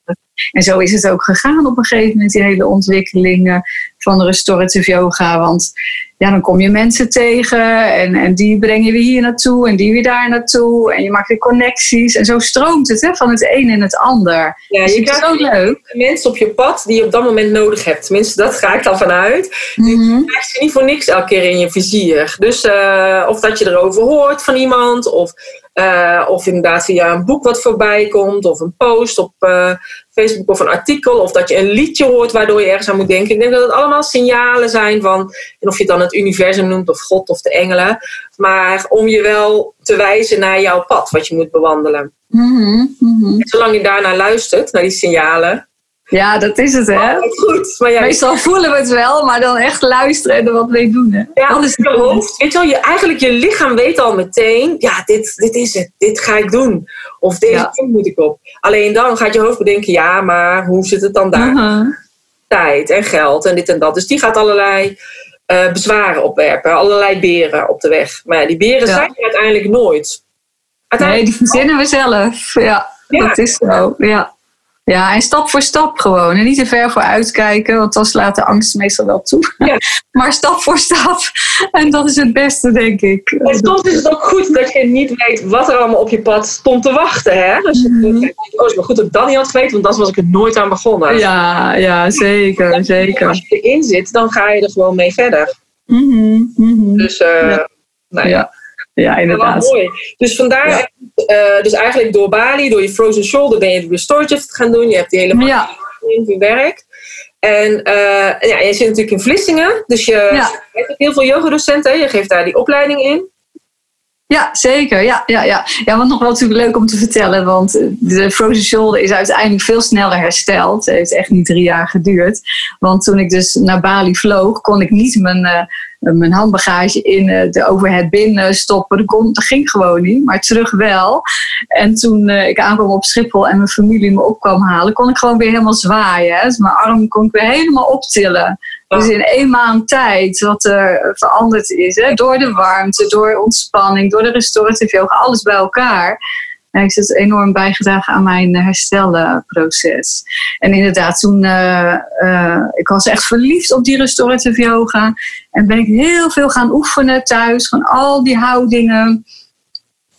En zo is het ook gegaan op een gegeven moment, die hele ontwikkeling van de restorative yoga. Want ja, dan kom je mensen tegen en, en die breng je weer hier naartoe en die weer daar naartoe. En je maakt weer connecties en zo stroomt het hè, van het een in het ander. ja, Dus je krijgt zo leuk. mensen op je pad die je op dat moment nodig hebt. Tenminste, dat ga ik dan vanuit. Mhm. Je krijgt ze niet voor niks elke keer in je vizier. Dus eh, of dat je erover hoort van iemand, of, eh, of inderdaad via een boek wat voorbij komt, of een post op eh, Facebook of een artikel, of dat je een liedje hoort waardoor je ergens aan moet denken. Ik denk dat het allemaal signalen zijn van, en of je het dan het universum noemt, of God of de engelen, maar om je wel te wijzen naar jouw pad wat je moet bewandelen. En zolang je daarnaar luistert, naar die signalen, Ja, dat is het, hè? het goed. Maar Meestal voelen we het wel, maar dan echt luisteren en er wat mee doen, hè? Ja, dat is je hoofd. Weet je wel, je, eigenlijk je lichaam weet al meteen, ja, dit, dit is het, dit ga ik doen. Of deze Ja. moet ik op. Alleen dan gaat je hoofd bedenken, ja, maar hoe zit het dan daar? Mhm. Tijd en geld en dit en dat. Dus die gaat allerlei eh, bezwaren opwerpen, allerlei beren op de weg. Maar ja, die beren Ja. zijn er uiteindelijk nooit. Nee, die verzinnen we zelf. Ja. dat is zo. Ja. Ja, en stap voor stap gewoon. En niet te ver voor uitkijken, want dan slaat de angst meestal wel toe. Ja. maar stap voor stap. En dat is het beste, denk ik. En soms is het ook goed dat je niet weet wat er allemaal op je pad stond te wachten. Hè? Dus je Mhm. denkt, oh, het is maar goed dat ik dat niet had geweten, want anders was ik er nooit aan begonnen. Ja, ja, zeker, zeker. Als je erin zit, dan ga je er gewoon mee verder. Mhm, mhm. Dus, eh Ja. nou ja. Ja, inderdaad. mooi. Dus vandaar, eh, dus eigenlijk door Bali, door je frozen shoulder ben je de restorative gaan doen. Je hebt die hele Ja. verwerkt. En eh, ja, je zit natuurlijk in Vlissingen. Dus je Ja. je hebt heel veel yogadocenten. Je geeft daar die opleiding in. Ja, zeker. Ja, ja, ja. ja, wat nog wel natuurlijk leuk om te vertellen. Want eh, de frozen shoulder is uiteindelijk veel sneller hersteld. Het heeft echt niet drie jaar geduurd. Want toen ik dus naar Bali vloog, kon ik niet mijn, mijn handbagage in eh, de overhead bin eh, stoppen. Dat, kon, dat ging gewoon niet, maar terug wel. En toen eh, ik aankwam op Schiphol en mijn familie me op kwam halen, kon ik gewoon weer helemaal zwaaien. Dus mijn arm kon ik weer helemaal optillen. Dus in één maand tijd wat er veranderd is. Hè? Door de warmte, door ontspanning, door de restorative yoga, alles bij elkaar. Ik zit enorm bijgedragen aan mijn eh, herstelproces. En inderdaad, toen eh, ik was echt verliefd op die restorative yoga. En ben ik heel veel gaan oefenen thuis. Van al die houdingen.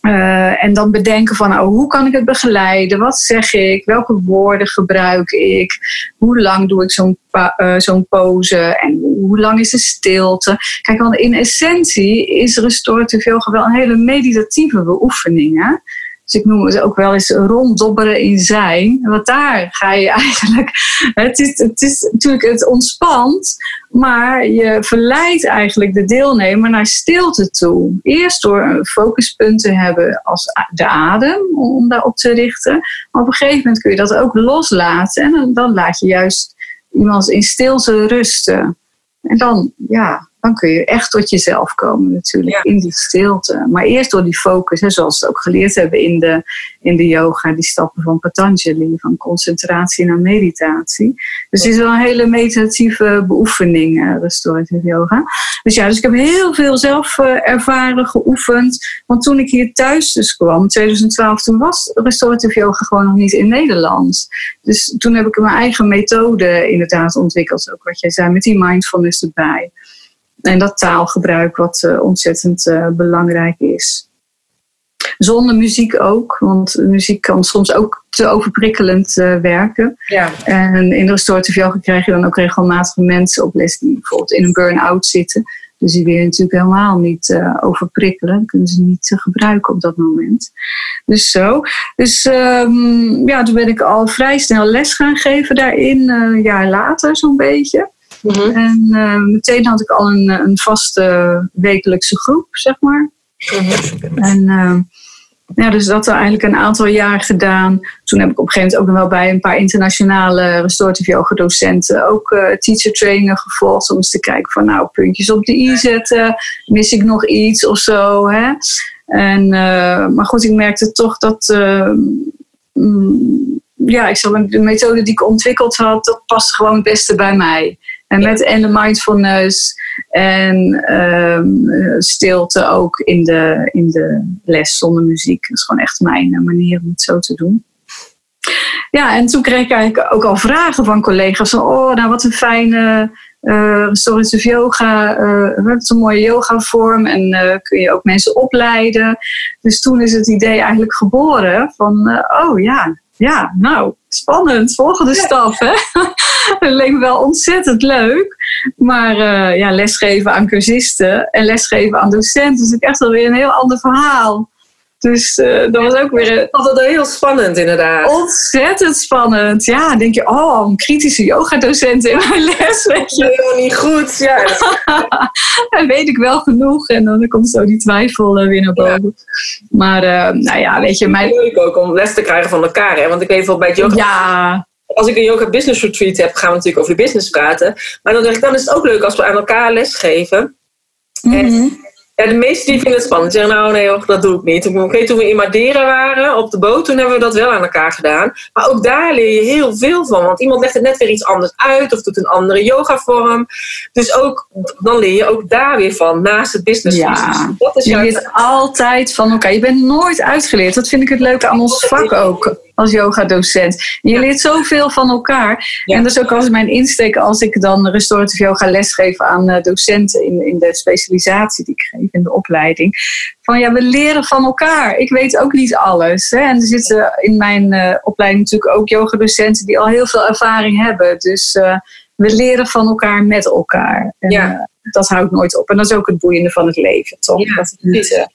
Uh, en dan bedenken van nou, hoe kan ik het begeleiden? Wat zeg ik? Welke woorden gebruik ik? Hoe lang doe ik zo'n uh, pose? En hoe lang is de stilte? Kijk, want in essentie is restorative yoga wel een hele meditatieve beoefening. Dus ik noem het ook wel eens ronddobberen in zijn. Want daar ga je eigenlijk. Het is, het is natuurlijk, het ontspant, maar je verleidt eigenlijk de deelnemer naar stilte toe. Eerst door een focuspunt te hebben als de adem, om daarop te richten. Maar op een gegeven moment kun je dat ook loslaten. En dan laat je juist iemand in stilte rusten. En dan, ja, dan kun je echt tot jezelf komen natuurlijk, in die stilte. Maar eerst door die focus, hè, zoals we het ook geleerd hebben in de, in de yoga, die stappen van Patanjali, van concentratie naar meditatie. Dus het is wel een hele meditatieve beoefening, uh, restorative yoga. Dus ja, dus ik heb heel veel zelf uh, ervaren, geoefend. Want toen ik hier thuis dus kwam, 2012, toen was restorative yoga gewoon nog niet in Nederland. Dus toen heb ik mijn eigen methode inderdaad ontwikkeld, ook wat jij zei, met die mindfulness erbij. En dat taalgebruik wat uh, ontzettend uh, belangrijk is. Zonder muziek ook, want muziek kan soms ook te overprikkelend uh, werken. Ja. En in de restorative yoga krijg je dan ook regelmatig mensen op les die bijvoorbeeld in een burn-out zitten. Dus die willen natuurlijk helemaal niet overprikkelen. Dat kunnen ze niet gebruiken op dat moment. Dus zo. Dus um, ja, toen ben ik al vrij snel les gaan geven daarin, een jaar later zo'n beetje. Mhm. En uh, meteen had ik al een, een vaste wekelijkse groep, zeg maar. Mhm. En uh, ja, dus dat eigenlijk een aantal jaar gedaan. Toen heb ik op een gegeven moment ook nog wel bij een paar internationale restorative yoga docenten ook uh, teacher trainingen gevolgd. Om eens te kijken van nou, puntjes op de i zetten. Mis ik nog iets of zo. Hè? En, maar goed, ik merkte toch dat mm, ja, ik zal de methode die ik ontwikkeld had, dat past gewoon het beste bij mij. En met en de mindfulness en um, stilte ook in de, in de les zonder muziek. Dat is gewoon echt mijn eh, manier om het zo te doen. Ja, en toen kreeg ik eigenlijk ook al vragen van collega's. Van, oh, nou wat een fijne uh, restorative yoga. Uh, is een mooie yogavorm en uh, kun je ook mensen opleiden. Dus toen is het idee eigenlijk geboren van, oh ja, ja, nou, spannend. Volgende stap, hè? Het leek me wel ontzettend leuk. Maar uh, ja, lesgeven aan cursisten en lesgeven aan docenten is echt wel weer een heel ander verhaal. Dus uh, dat was ook weer... Altijd heel spannend inderdaad. Ontzettend spannend. Ja, dan denk je, oh, een kritische yogadocent in mijn les. Weet je. Heel niet goed, ja. dan weet ik wel genoeg. En dan komt zo die twijfel uh, weer naar boven. Maar uh, nou ja, weet je... Mijn... Leuk ook om les te krijgen van elkaar. Hè? Want ik weet wel bij het yoga... Ja, als ik een yoga business retreat heb, gaan we natuurlijk over de business praten. Maar dan denk ik, dan is het ook leuk als we aan elkaar lesgeven. Mm -hmm. Ja, de meesten die vinden het spannend. Die zeggen, nou nee hoor, dat doe ik niet. Ik weet toen we in Madeira waren, op de boot, toen hebben we dat wel aan elkaar gedaan. Maar ook daar leer je heel veel van. Want iemand legt het net weer iets anders uit of doet een andere yogavorm. Dus ook, dan leer je ook daar weer van, naast het business. Ja, dat is je leert altijd van elkaar. Je bent nooit uitgeleerd. Dat vind ik het leuke aan ons vak ook als yogadocent. Je leert zoveel van elkaar. En dat is ook als mijn insteek als ik dan restorative yoga lesgeef aan uh, docenten in, in de specialisatie die ik geef in de opleiding. Van ja, we leren van elkaar. Ik weet ook niet alles. Hè? En er zitten in mijn uh, opleiding natuurlijk ook yogadocenten die al heel veel ervaring hebben. Dus uh, we leren van elkaar met elkaar. En, ja. dat houdt nooit op. En dat is ook het boeiende van het leven, toch? Ja, dat het niet,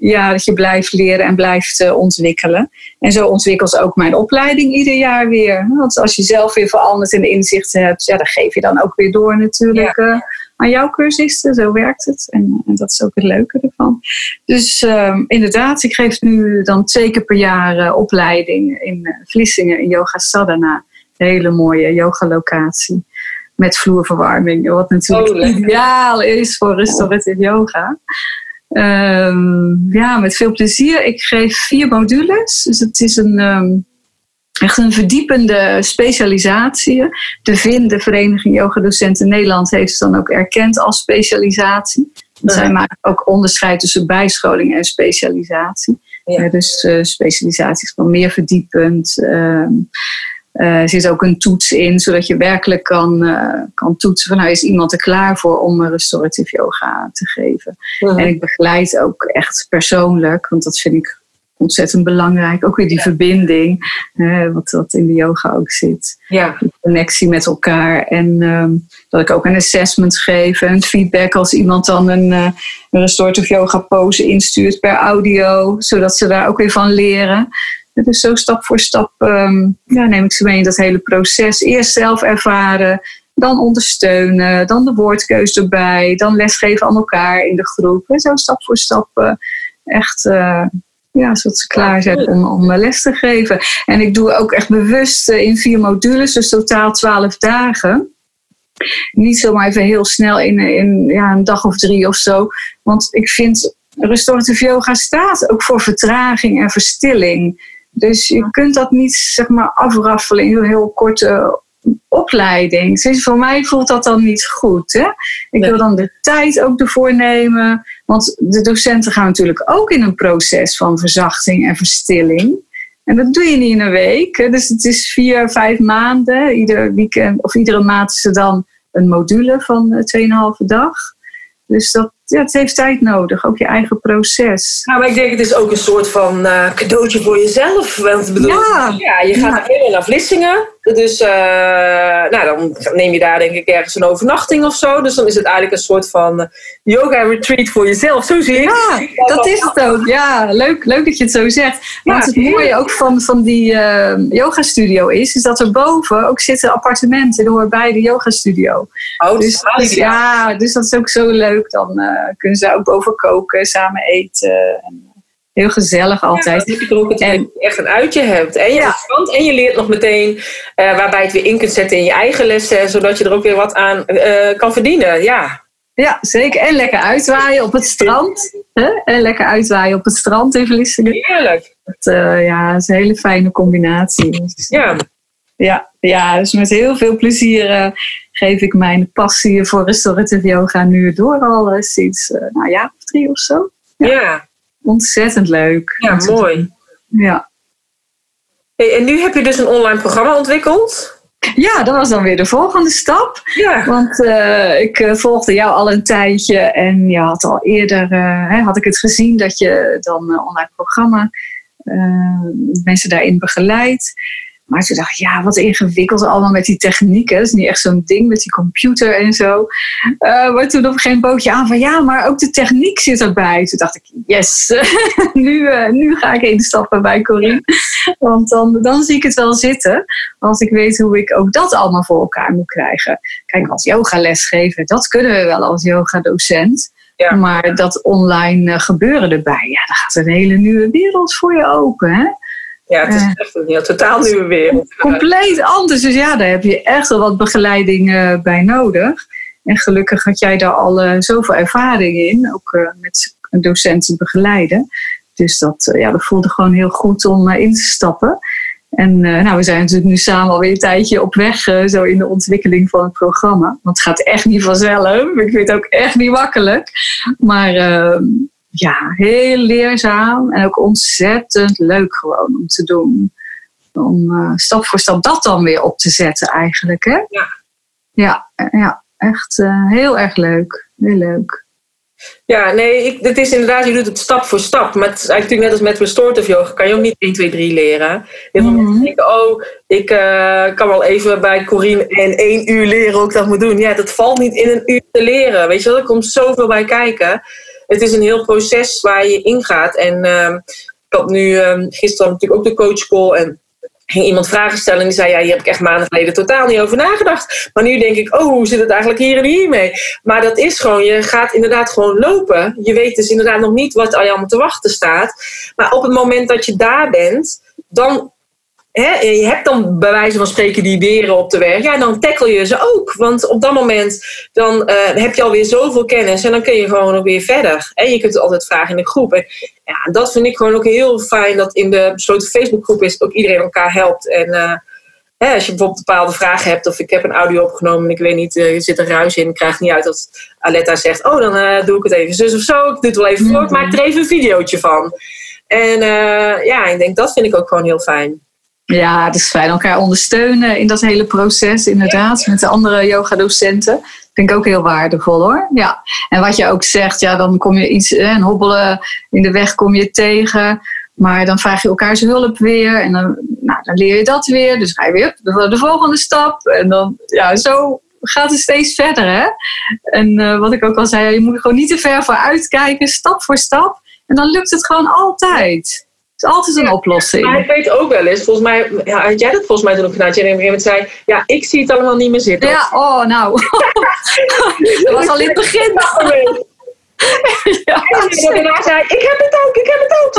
ja, dat je blijft leren en blijft uh, ontwikkelen. En zo ontwikkelt ook mijn opleiding ieder jaar weer. Want als je zelf weer verandert en inzichten hebt, ja, dan geef je dan ook weer door natuurlijk ja. uh, aan jouw cursisten. Zo werkt het. En, en, dat is ook het leuke ervan. Dus uh, inderdaad, ik geef nu dan twee keer per jaar uh, opleiding in Vlissingen in Yoga Sadhana. Een hele mooie yogalocatie. Met vloerverwarming, wat natuurlijk oh, ideaal is voor restorative yoga. Um, ja, met veel plezier. Ik geef vier modules. Dus het is een, um, echt een verdiepende specialisatie. De VIN, de Vereniging Yoga Docenten Nederland, heeft het dan ook erkend als specialisatie. Ja. Zij maken ook onderscheid tussen bijscholing en specialisatie. Ja. dus uh, specialisatie is gewoon meer verdiepend. Um, er zit ook een toets in, zodat je werkelijk kan, kan toetsen van nou is iemand er klaar voor om restorative yoga te geven. En ik begeleid ook echt persoonlijk, want dat vind ik ontzettend belangrijk. Ook weer die verbinding, wat, wat in de yoga ook zit. Ja. Die connectie met elkaar. En ehm, dat ik ook een assessment geef en feedback als iemand dan een, uh, een restorative yoga pose instuurt per audio, zodat ze daar ook weer van leren. Dus zo stap voor stap ehm, ja, neem ik ze mee in dat hele proces. Eerst zelf ervaren, dan ondersteunen, dan de woordkeus erbij, dan lesgeven aan elkaar in de groep. En zo stap voor stap uh, echt uh, ja, zodat ze klaar zijn om, om les te geven. En ik doe ook echt bewust in vier modules, dus totaal twaalf dagen. Niet zomaar even heel snel in, in ja, een dag of drie of zo. Want ik vind restorative yoga staat ook voor vertraging en verstilling. Dus je kunt dat niet zeg maar, afraffelen in een heel korte opleiding. Dus voor mij voelt dat dan niet goed. Hè? Ik wil dan de tijd ook ervoor nemen. Want de docenten gaan natuurlijk ook in een proces van verzachting en verstilling. En dat doe je niet in een week. Hè? Dus het is vier, vijf maanden. Ieder weekend of iedere maand is er dan een module van 2,5 dag. Dus dat, ja, het heeft tijd nodig, ook je eigen proces. Nou, maar ik denk het is ook een soort van uh, cadeautje voor jezelf. Want bedoel, ja. ja, je gaat Ja. naar Vlissingen. Dus uh, nou, dan neem je daar denk ik ergens een overnachting of zo. Dus dan is het eigenlijk een soort van uh, yoga retreat voor jezelf. Zo zie ik Ja, dat is het ook. Ja, leuk, leuk dat je het zo zegt. Ja, Want het mooie ook van, van die uh, yoga studio is, is dat er boven ook zitten appartementen. Horen bij de yoga studio. Oh, Dus, dat dus is ja. dus dat is ook zo leuk. Dan uh, kunnen ze ook boven koken, samen eten. En heel gezellig altijd. Ja, dat ook het En- echt een uitje hebt. En je, Ja. en je leert nog meteen eh, waarbij je het weer in kunt zetten in je eigen lessen. Zodat je er ook weer wat aan eh, kan verdienen. Ja. Ja, zeker. En lekker uitwaaien op het strand. Hè? En lekker uitwaaien op het strand in Vlissingen. Heerlijk. Dat, uh, ja, dat is een hele fijne combinatie. Dus, Ja. ja, ja, dus met heel veel plezier geef ik mijn passie voor restorative yoga nu door al sinds nou ja, drie of zo. Ja. ja. Ontzettend leuk. Ja, mooi. Ja. Hey, en nu heb je dus een online programma ontwikkeld. Ja, dat was dan weer de volgende stap. Ja. Want uh, ik uh, volgde jou al een tijdje en je had al eerder, uh, hè, had ik het gezien dat je dan een online programma mensen daarin begeleidt. Maar toen dacht ik, ja, wat ingewikkeld allemaal met die technieken. Dat is niet echt zo'n ding met die computer en zo. Uh, maar toen op een gegeven moment bood je aan van, ja, maar ook de techniek zit erbij. Toen dacht ik, yes, nu, uh, nu ga ik instappen bij Corine. Want dan, dan zie ik het wel zitten. Als ik weet hoe ik ook dat allemaal voor elkaar moet krijgen. Kijk, als yogales geven, dat kunnen we wel als yogadocent. Ja. Maar dat online uh, gebeuren erbij, ja, dan gaat een hele nieuwe wereld voor je open, hè? Ja, het is echt een heel totaal nieuwe wereld. Compleet anders. Dus ja, daar heb je echt wel wat begeleiding uh, bij nodig. En gelukkig had jij daar al uh, zoveel ervaring in, ook uh, met docenten begeleiden. Dus dat, ja, dat voelde gewoon heel goed om in te stappen. En nou, we zijn natuurlijk nu samen alweer een tijdje op weg, zo in de ontwikkeling van het programma. Want het gaat echt niet vanzelf. Ik vind het ook echt niet makkelijk. Maar ehm, ja, heel leerzaam en ook ontzettend leuk gewoon om te doen. Om uh, stap voor stap dat dan weer op te zetten eigenlijk. Hè? Ja. Ja, ja echt uh, heel erg leuk. Heel leuk. Ja, nee, ik, het is inderdaad, je doet het stap voor stap. Maar het is eigenlijk net als met restorative yoga, kan je ook niet 1, 2, 3 leren. Heel veel mensen denken, oh, ik uh, kan wel even bij Corine in één uur leren hoe ik dat moet doen. Ja, dat valt niet in een uur te leren. Weet je wel, er komt zoveel bij kijken het is een heel proces waar je ingaat. En uh, ik had nu uh, gisteren natuurlijk ook de coachcall en ging iemand vragen stellen en die zei, ja, hier heb ik echt maanden geleden totaal niet over nagedacht. Maar nu denk ik, oh, hoe zit het eigenlijk hier en hier mee? Maar dat is gewoon, je gaat inderdaad gewoon lopen. Je weet dus inderdaad nog niet wat al je allemaal te wachten staat. Maar op het moment dat je daar bent, dan He, je hebt dan bij wijze van spreken die beren op de weg. Ja, dan tackle je ze ook. Want op dat moment dan, uh, heb je alweer zoveel kennis. En dan kun je gewoon ook weer verder. En je kunt het altijd vragen in de groep. En ja, dat vind ik gewoon ook heel fijn. Dat in de besloten Facebookgroep is ook iedereen elkaar helpt. En uh, hè, als je bijvoorbeeld bepaalde vragen hebt. Of ik heb een audio opgenomen en ik weet niet. Uh, er zit een ruis in. Ik krijg niet uit dat Aletta zegt. Oh, dan doe ik het even zus of zo. Ik doe het wel even voor. Ik maak er even een videootje van. En ja, ik denk dat vind ik ook gewoon heel fijn. Ja, het is fijn elkaar ondersteunen in dat hele proces, inderdaad, met de andere yoga-docenten. Vind ik ook heel waardevol hoor. Ja. En wat je ook zegt, ja, dan kom je iets, een hobbelen in de weg kom je tegen. Maar dan vraag je elkaars hulp weer. En dan, nou, dan leer je dat weer. Dus ga je weer de, de volgende stap. En dan, ja, zo gaat het steeds verder. Hè? En uh, wat ik ook al zei, je moet er gewoon niet te ver voor uitkijken, stap voor stap. En dan lukt het gewoon altijd. Het is altijd een ja, oplossing. Maar ik weet ook wel eens, volgens mij, ja, had jij dat volgens mij toen ook gedaan, dat je op een gegeven moment zei, ja, ik zie het allemaal niet meer zitten. Ja, oh nou. dat was al in het begin. Ja, en zei ik heb het ook, ik heb het ook.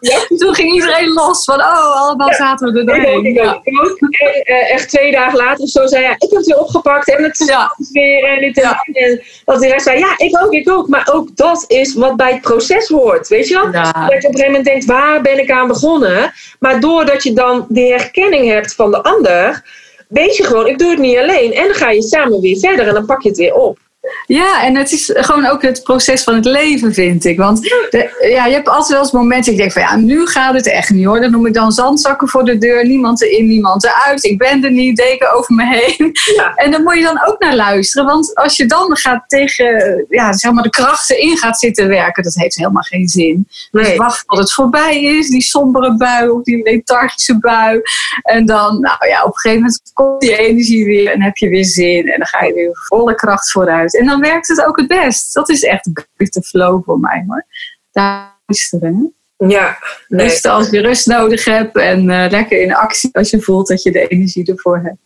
ja, toen ging iedereen los van, oh, allemaal zaten we er doorheen. Ik ook, ik ook. En uh, echt twee dagen later of zo zei hij, ik heb het weer opgepakt en het is ja. weer en dit en, en dat de rest zei, ja, ik ook, ik ook. Maar ook dat is wat bij het proces hoort, weet je wel? Dat je op een gegeven moment denkt, waar ben ik aan begonnen? Maar doordat je dan de herkenning hebt van de ander, weet je gewoon, ik doe het niet alleen. En dan ga je samen weer verder en dan pak je het weer op. Ja, en het is gewoon ook het proces van het leven, vind ik. Want de, ja, je hebt altijd wel eens momenten, ik denk van ja, nu gaat het echt niet hoor. Dan noem ik dan zandzakken voor de deur, niemand erin, niemand eruit. Ik ben er niet, deken over me heen. Ja. En dan moet je dan ook naar luisteren. Want als je dan gaat tegen ja, zeg maar de krachten in gaat zitten werken, dat heeft helemaal geen zin. Nee. Dus wacht tot het voorbij is, die sombere bui of die lethargische bui. En dan, nou ja, op een gegeven moment komt die energie weer en heb je weer zin. En dan ga je weer volle kracht vooruit. En dan werkt het ook het best. Dat is echt de flow voor mij hoor. Daar luisteren. Ja, nee. Als je rust nodig hebt en uh, lekker in actie als je voelt dat je de energie ervoor hebt.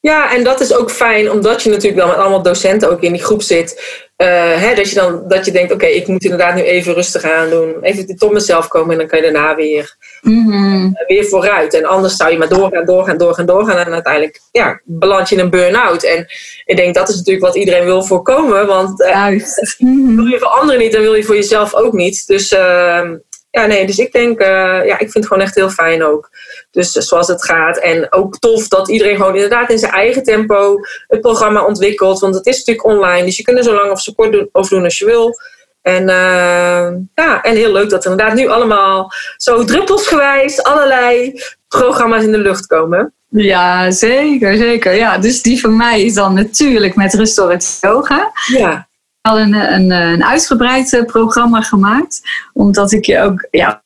Ja, en dat is ook fijn, omdat je natuurlijk wel met allemaal docenten ook in die groep zit. Uh, hè, dat, je dan, dat je denkt, oké, ik moet inderdaad nu even rustig aan doen. Even tot mezelf komen en dan kan je daarna weer, mm-hmm. weer vooruit. En anders zou je maar doorgaan, doorgaan, doorgaan, doorgaan. En uiteindelijk ja, beland je in een burn-out. En ik denk, dat is natuurlijk wat iedereen wil voorkomen. Want uh, wil je voor anderen niet, dan wil je voor jezelf ook niet. Dus uh, ja, nee, dus ik denk, uh, ja, ik vind het gewoon echt heel fijn ook. Dus zoals het gaat. En ook tof dat iedereen gewoon inderdaad in zijn eigen tempo het programma ontwikkelt. Want het is natuurlijk online, dus je kunt er zo lang of zo kort doen, over doen als je wil. En, uh, ja, en heel leuk dat er inderdaad nu allemaal zo druppelsgewijs allerlei programma's in de lucht komen. Ja, zeker, zeker. Ja, dus die van mij is dan natuurlijk met restaurant yoga. Ja al een, een, een uitgebreid eh, programma gemaakt. Omdat ik je ook, ja,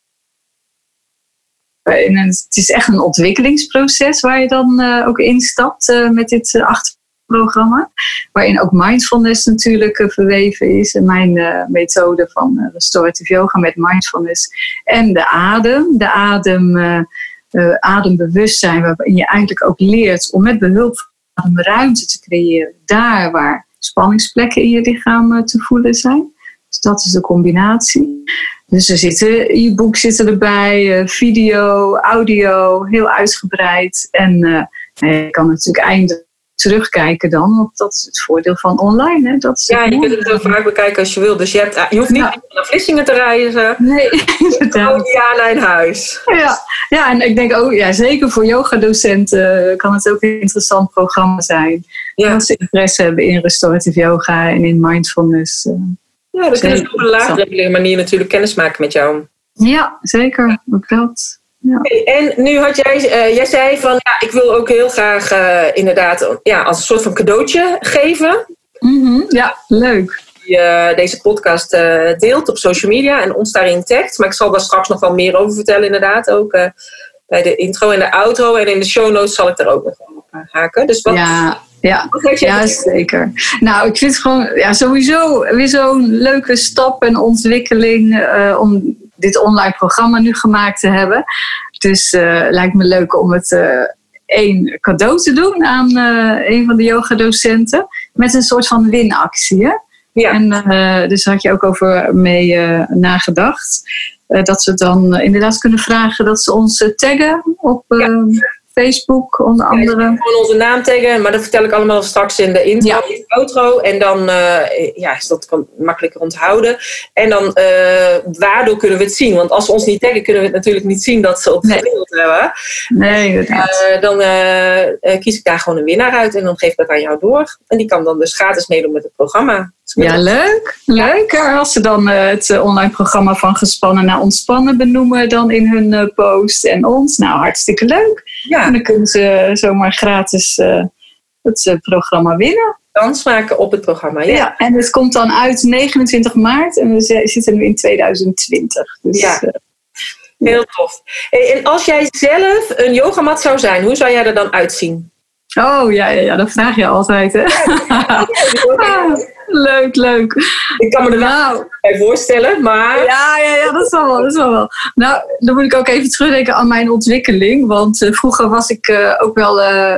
het is echt een ontwikkelingsproces waar je dan uh, ook instapt uh, met dit achterprogramma. Waarin ook mindfulness natuurlijk verweven is. En mijn methode van restorative yoga met mindfulness. En de adem. De adem, adembewustzijn waarin je eigenlijk ook leert om met behulp van ruimte te creëren. Daar waar spanningsplekken in je lichaam eh, te voelen zijn. Dus dat is de combinatie. Dus er zitten e-books zitten erbij, eh, video, audio, heel uitgebreid. En uh, je kan natuurlijk eindelijk terugkijken dan, want dat is het voordeel van online. Hè? Dat is ja, je kunt het zo vaak bekijken als je wil. Dus je, hebt, je hoeft niet naar Vlissingen te reizen. Nee, inderdaad. Ja, naar huis. Ja. ja, en ik denk ook, ja, zeker voor yogadocenten kan het ook een interessant programma zijn. Ja. Als ze interesse hebben in restorative yoga en in mindfulness. Uh, ja, dan kunnen ze op een laagdrempelige manier natuurlijk kennis maken met jou. Ja, zeker. Ook dat. Ja. En nu had jij, uh, jij zei van ja, ik wil ook heel graag uh, inderdaad ja, als een soort van cadeautje geven. Mm -hmm. Ja, leuk. Die uh, deze podcast deelt op social media en ons daarin tagt. Maar ik zal daar straks nog wel meer over vertellen, inderdaad. Ook bij de intro en de outro. En in de show notes zal ik er ook nog op haken. Dus wat, ja. Ja, ja zeker. Nou, ik vind het gewoon ja, sowieso weer zo'n leuke stap en ontwikkeling uh, om dit online programma nu gemaakt te hebben. Dus uh, lijkt me leuk om het uh, één cadeau te doen aan een van de yogadocenten. Met een soort van winactie. Hè? Ja. En dus had je ook over mee nagedacht. dat ze dan inderdaad kunnen vragen dat ze ons taggen op Facebook onder andere. gewoon onze naam taggen, maar dat vertel ik allemaal straks in de intro, in de outro. En dan uh, ja, is dat makkelijker onthouden. En dan, uh, waardoor kunnen we het zien? Want als we ons niet taggen, kunnen we het natuurlijk niet zien dat ze op beeld hebben. Nee, uh, Dan kies ik daar gewoon een winnaar uit en dan geef ik dat aan jou door. En die kan dan dus gratis meedoen met het programma. Ja, leuk. Leuk. Als ze dan het online programma van gespannen naar ontspannen benoemen dan in hun post en ons. Nou, hartstikke leuk. Ja. En dan kunnen ze zomaar gratis het programma winnen. Kans maken op het programma, ja. ja. En het komt dan uit 29 maart en we zitten nu in 2020. Dus, ja. Uh, Heel tof. Hey, en als jij zelf een yogamat zou zijn, hoe zou jij er dan uitzien? Oh ja, ja, ja dat vraag je altijd. Hè? leuk, leuk. Ik kan me er nou, bij voorstellen, maar. Ja, ja, ja, dat is wel wel. Dat is wel wel. Nou, dan moet ik ook even terugdenken aan mijn ontwikkeling. Want uh, vroeger was ik uh, ook wel uh,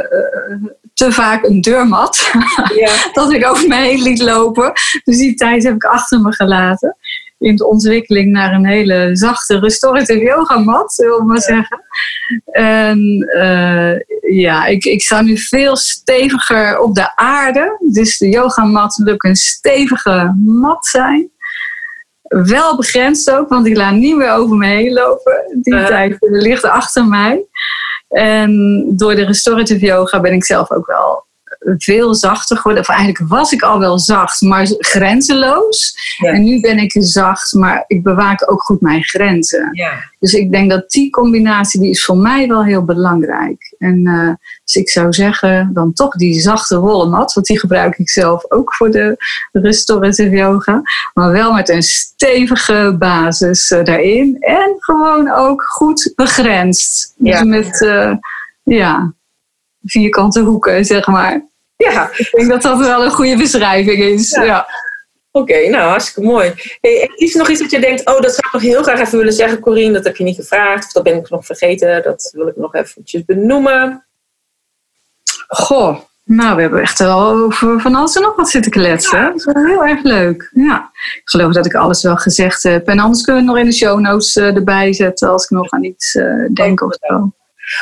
te vaak een deurmat. Ja. dat ik over me heen liet lopen. Dus die tijd heb ik achter me gelaten. In de ontwikkeling naar een hele zachte restorative yoga mat, wil ik maar zeggen. En ja, ik, ik sta nu veel steviger op de aarde. Dus de yogamat moet een stevige mat zijn. Wel begrensd ook, want ik laat niet meer over me heen lopen. Die uh. tijd ligt achter mij. En door de restorative yoga ben ik zelf ook wel veel zachter geworden. Of eigenlijk was ik al wel zacht, maar grenzeloos. En nu ben ik zacht, maar ik bewaak ook goed mijn grenzen. Ja. Dus ik denk dat die combinatie die is voor mij wel heel belangrijk. En uh, dus ik zou zeggen, dan toch die zachte wollen mat, want die gebruik ik zelf ook voor de restorative yoga. Maar wel met een stevige basis uh, daarin. En gewoon ook goed begrensd. Dus met, uh, ja, vierkante hoeken, zeg maar. Ja. Ik denk dat dat wel een goede beschrijving is. Ja. Oké, nou hartstikke mooi. Hey, is er nog iets dat je denkt, oh, dat zou ik nog heel graag even willen zeggen, Corine, dat heb je niet gevraagd, of dat ben ik nog vergeten, dat wil ik nog eventjes benoemen. Goh, nou, we hebben echt wel over van alles en nog wat zitten kletsen. Dat is wel heel erg leuk. Ja, ik geloof dat ik alles wel gezegd heb. En anders kunnen we nog in de show notes uh, erbij zetten als ik nog aan iets uh, denk of zo.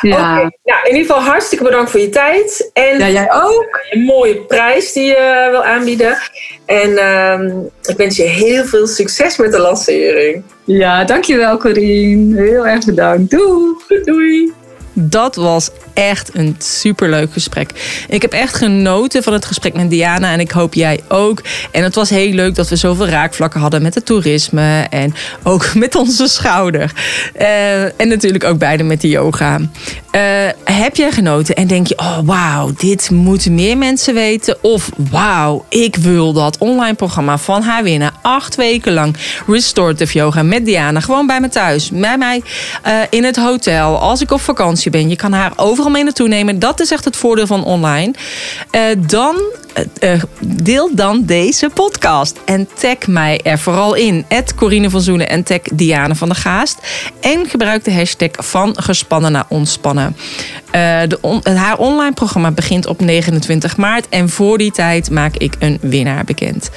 Ja. Okay. Nou, in ieder geval hartstikke bedankt voor je tijd. En ja, jij ook. Een mooie prijs die je wil aanbieden. En uh, ik wens je heel veel succes met de lancering. Ja, dankjewel Corine. Heel erg bedankt. Doei. Doei. Dat was echt een superleuk gesprek. Ik heb echt genoten van het gesprek met Diana en ik hoop jij ook. En het was heel leuk dat we zoveel raakvlakken hadden met het toerisme en ook met onze schouder. Uh, en natuurlijk ook beide met de yoga. Uh, heb jij genoten en denk je, oh wauw, dit moeten meer mensen weten? Of wauw, ik wil dat online programma van haar winnen. Acht weken lang restorative yoga met Diana. Gewoon bij me thuis, bij mij uh, in het hotel, als ik op vakantie ben. Je kan haar overal overal mee naartoe nemen. Dat is echt het voordeel van online. Uh, dan deel dan deze podcast. En tag mij er vooral in. Corine van Zoenen en tag Diane van der Gaast. En gebruik de hashtag van gespannen naar ontspannen. Uh, de haar online programma begint op 29 maart. En voor die tijd maak ik een winnaar bekend.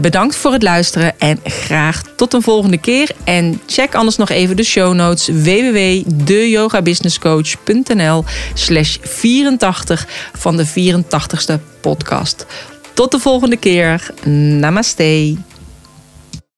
Bedankt voor het luisteren en graag tot een volgende keer. En check anders nog even de show notes www.deyogabusinesscoach.nl slash 84 van de 84ste podcast. Tot de volgende keer. Namaste.